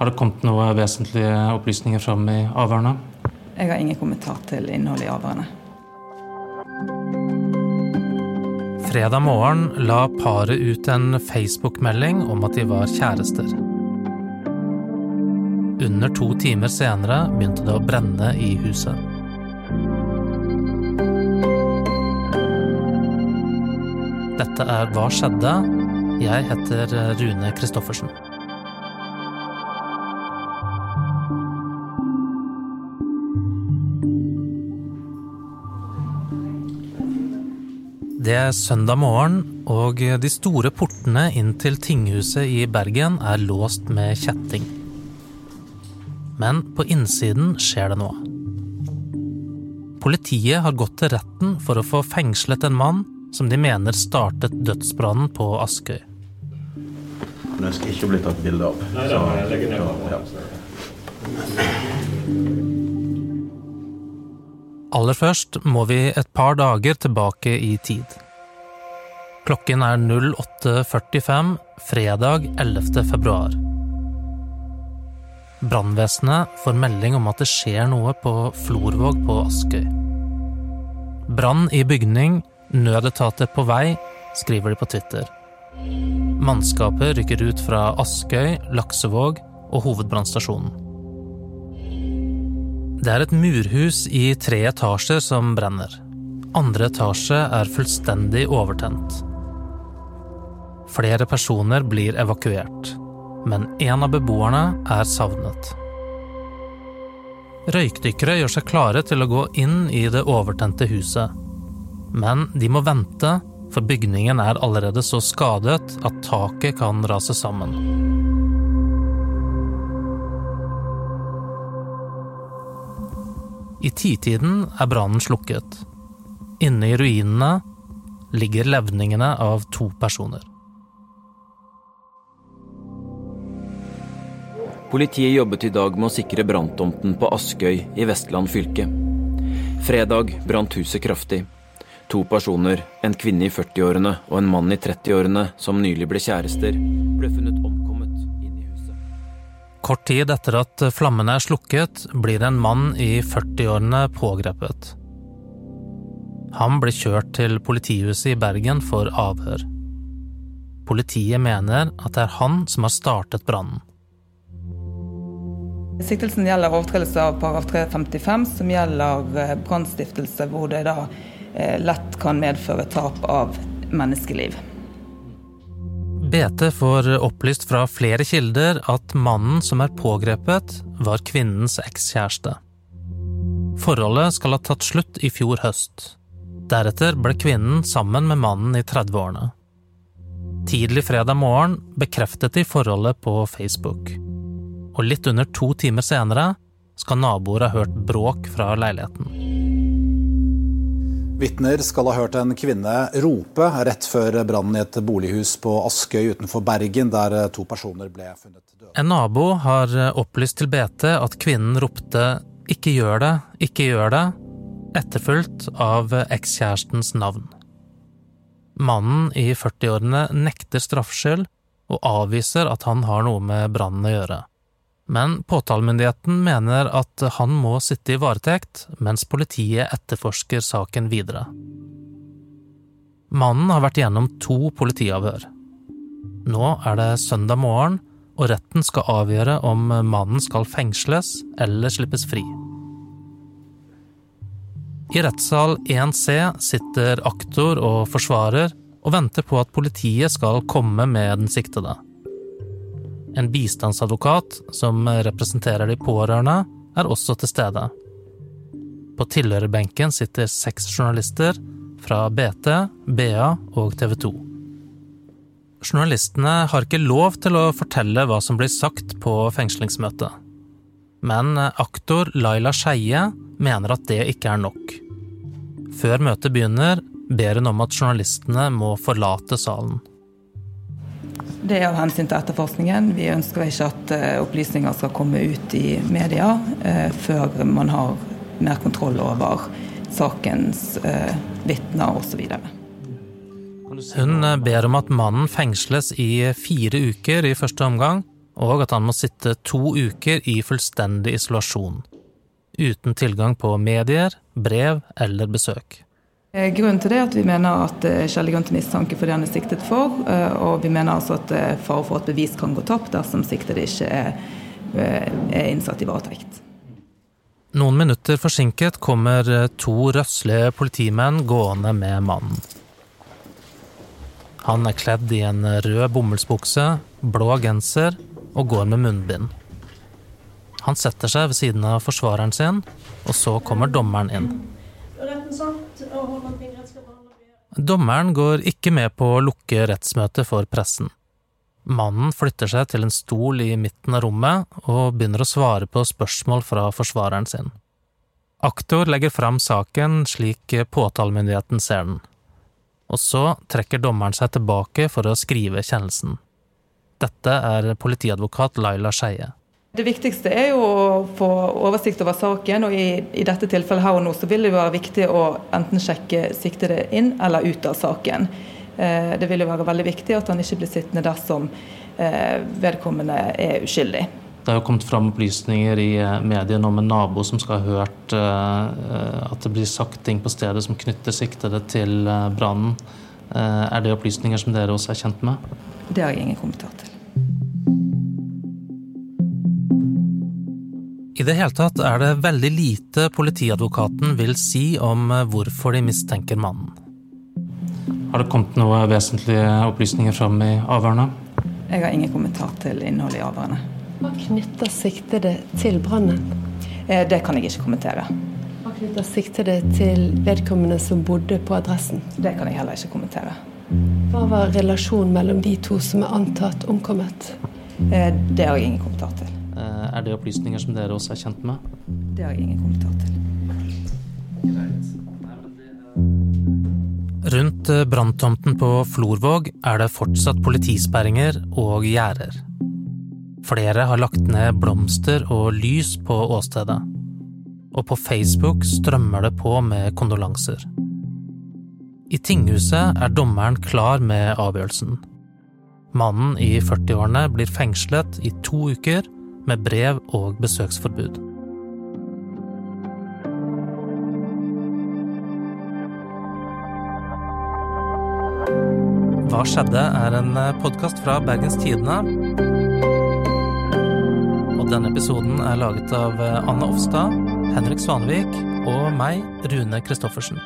Har det kommet noe vesentlige opplysninger fram i avhørene? Jeg har ingen kommentar til innholdet i avhørene. Fredag morgen la paret ut en Facebook-melding om at de var kjærester. Under to timer senere begynte det å brenne i huset. Dette er Hva skjedde? Jeg heter Rune Christoffersen. Det er søndag morgen, og de store portene inn til tinghuset i Bergen er låst med kjetting. Men på innsiden skjer det noe. Politiet har gått til retten for å få fengslet en mann som de mener startet dødsbrannen på Askøy. Den skal ikke bli tatt bilde av. Nei, da jeg legger ned Så, ja. Aller først må vi et par dager tilbake i tid. Klokken er 08.45 fredag 11. februar. Brannvesenet får melding om at det skjer noe på Florvåg på Askøy. Brann i bygning, nødetater på vei, skriver de på Twitter. Mannskapet rykker ut fra Askøy, Laksevåg og hovedbrannstasjonen. Det er et murhus i tre etasjer som brenner. Andre etasje er fullstendig overtent. Flere personer blir evakuert, men en av beboerne er savnet. Røykdykkere gjør seg klare til å gå inn i det overtente huset, men de må vente, for bygningen er allerede så skadet at taket kan rase sammen. I titiden er brannen slukket. Inne i ruinene ligger levningene av to personer. Politiet jobbet i dag med å sikre branntomten på Askøy i Vestland fylke. Fredag brant huset kraftig. To personer, en kvinne i 40-årene og en mann i 30-årene som nylig ble kjærester, ble funnet omkommet. Kort tid etter at flammene er slukket, blir en mann i 40-årene pågrepet. Han blir kjørt til politihuset i Bergen for avhør. Politiet mener at det er han som har startet brannen. Siktelsen gjelder overtredelse av paragraf 355, som gjelder eh, brannstiftelse, hvor det da eh, lett kan medføre tap av menneskeliv. BT får opplyst fra flere kilder at mannen som er pågrepet, var kvinnens ekskjæreste. Forholdet skal ha tatt slutt i fjor høst. Deretter ble kvinnen sammen med mannen i 30-årene. Tidlig fredag morgen bekreftet de forholdet på Facebook. Og litt under to timer senere skal naboer ha hørt bråk fra leiligheten. Vitner skal ha hørt en kvinne rope rett før brannen i et bolighus på Askøy utenfor Bergen, der to personer ble funnet døde. En nabo har opplyst til BT at kvinnen ropte 'ikke gjør det, ikke gjør det', etterfulgt av ekskjærestens navn. Mannen i 40-årene nekter straffskyld og avviser at han har noe med brannen å gjøre. Men påtalemyndigheten mener at han må sitte i varetekt, mens politiet etterforsker saken videre. Mannen har vært gjennom to politiavhør. Nå er det søndag morgen, og retten skal avgjøre om mannen skal fengsles eller slippes fri. I rettssal 1C sitter aktor og forsvarer og venter på at politiet skal komme med den siktede. En bistandsadvokat som representerer de pårørende, er også til stede. På tilhørerbenken sitter seks journalister fra BT, BA og TV 2. Journalistene har ikke lov til å fortelle hva som blir sagt på fengslingsmøtet. Men aktor Laila Skeie mener at det ikke er nok. Før møtet begynner, ber hun om at journalistene må forlate salen. Det er av hensyn til etterforskningen. Vi ønsker ikke at eh, opplysninger skal komme ut i media eh, før man har mer kontroll over sakens eh, vitner osv. Hun ber om at mannen fengsles i fire uker i første omgang, og at han må sitte to uker i fullstendig isolasjon. Uten tilgang på medier, brev eller besøk. Eh, grunnen til det er at vi mener at det er skjellig grunn til mistanke for det han er siktet for, eh, og vi mener altså at fare for at bevis kan gå tapt dersom siktede ikke er, eh, er innsatt i varetekt. Noen minutter forsinket kommer to røslige politimenn gående med mannen. Han er kledd i en rød bomullsbukse, blå genser og går med munnbind. Han setter seg ved siden av forsvareren sin, og så kommer dommeren inn. Dommeren går ikke med på å lukke rettsmøtet for pressen. Mannen flytter seg til en stol i midten av rommet og begynner å svare på spørsmål fra forsvareren sin. Aktor legger fram saken slik påtalemyndigheten ser den. Og så trekker dommeren seg tilbake for å skrive kjennelsen. Dette er politiadvokat Laila Skeie. Det viktigste er jo å få oversikt over saken, og i, i, dette tilfellet her og nå så vil det være viktig å enten sjekke siktede inn eller ut av saken. Eh, det vil jo være veldig viktig at han ikke blir sittende dersom eh, vedkommende er uskyldig. Det har jo kommet fram opplysninger i eh, mediene om en nabo som skal ha hørt eh, at det blir sagt ting på stedet som knytter siktede til brannen. Er det opplysninger som dere også er kjent med? Det har jeg ingen kommentar til. I det hele tatt er det veldig lite politiadvokaten vil si om eh, hvorfor de mistenker mannen. Har det kommet noe vesentlige opplysninger fram i avhørene? Jeg har ingen kommentar til innholdet i avhørene. Hva knytter siktede til brannen? Eh, det kan jeg ikke kommentere. Hva knytter siktede til vedkommende som bodde på adressen? Det kan jeg heller ikke kommentere. Hva var relasjonen mellom de to som er antatt omkommet? Eh, det har jeg ingen kommentar til. Er det opplysninger som dere også er kjent med? Det har jeg ingen kommentar til. Rundt eh, branntomten på Florvåg er det fortsatt politisperringer og gjerder. Flere har lagt ned blomster og lys på åstedet. Og på Facebook strømmer det på med kondolanser. I tinghuset er dommeren klar med avgjørelsen. Mannen i 40-årene blir fengslet i to uker med brev og besøksforbud. Hva skjedde? er en podkast fra Bergens Tidende. Og denne episoden er laget av Anne Offstad, Henrik Svanevik og meg, Rune Christoffersen.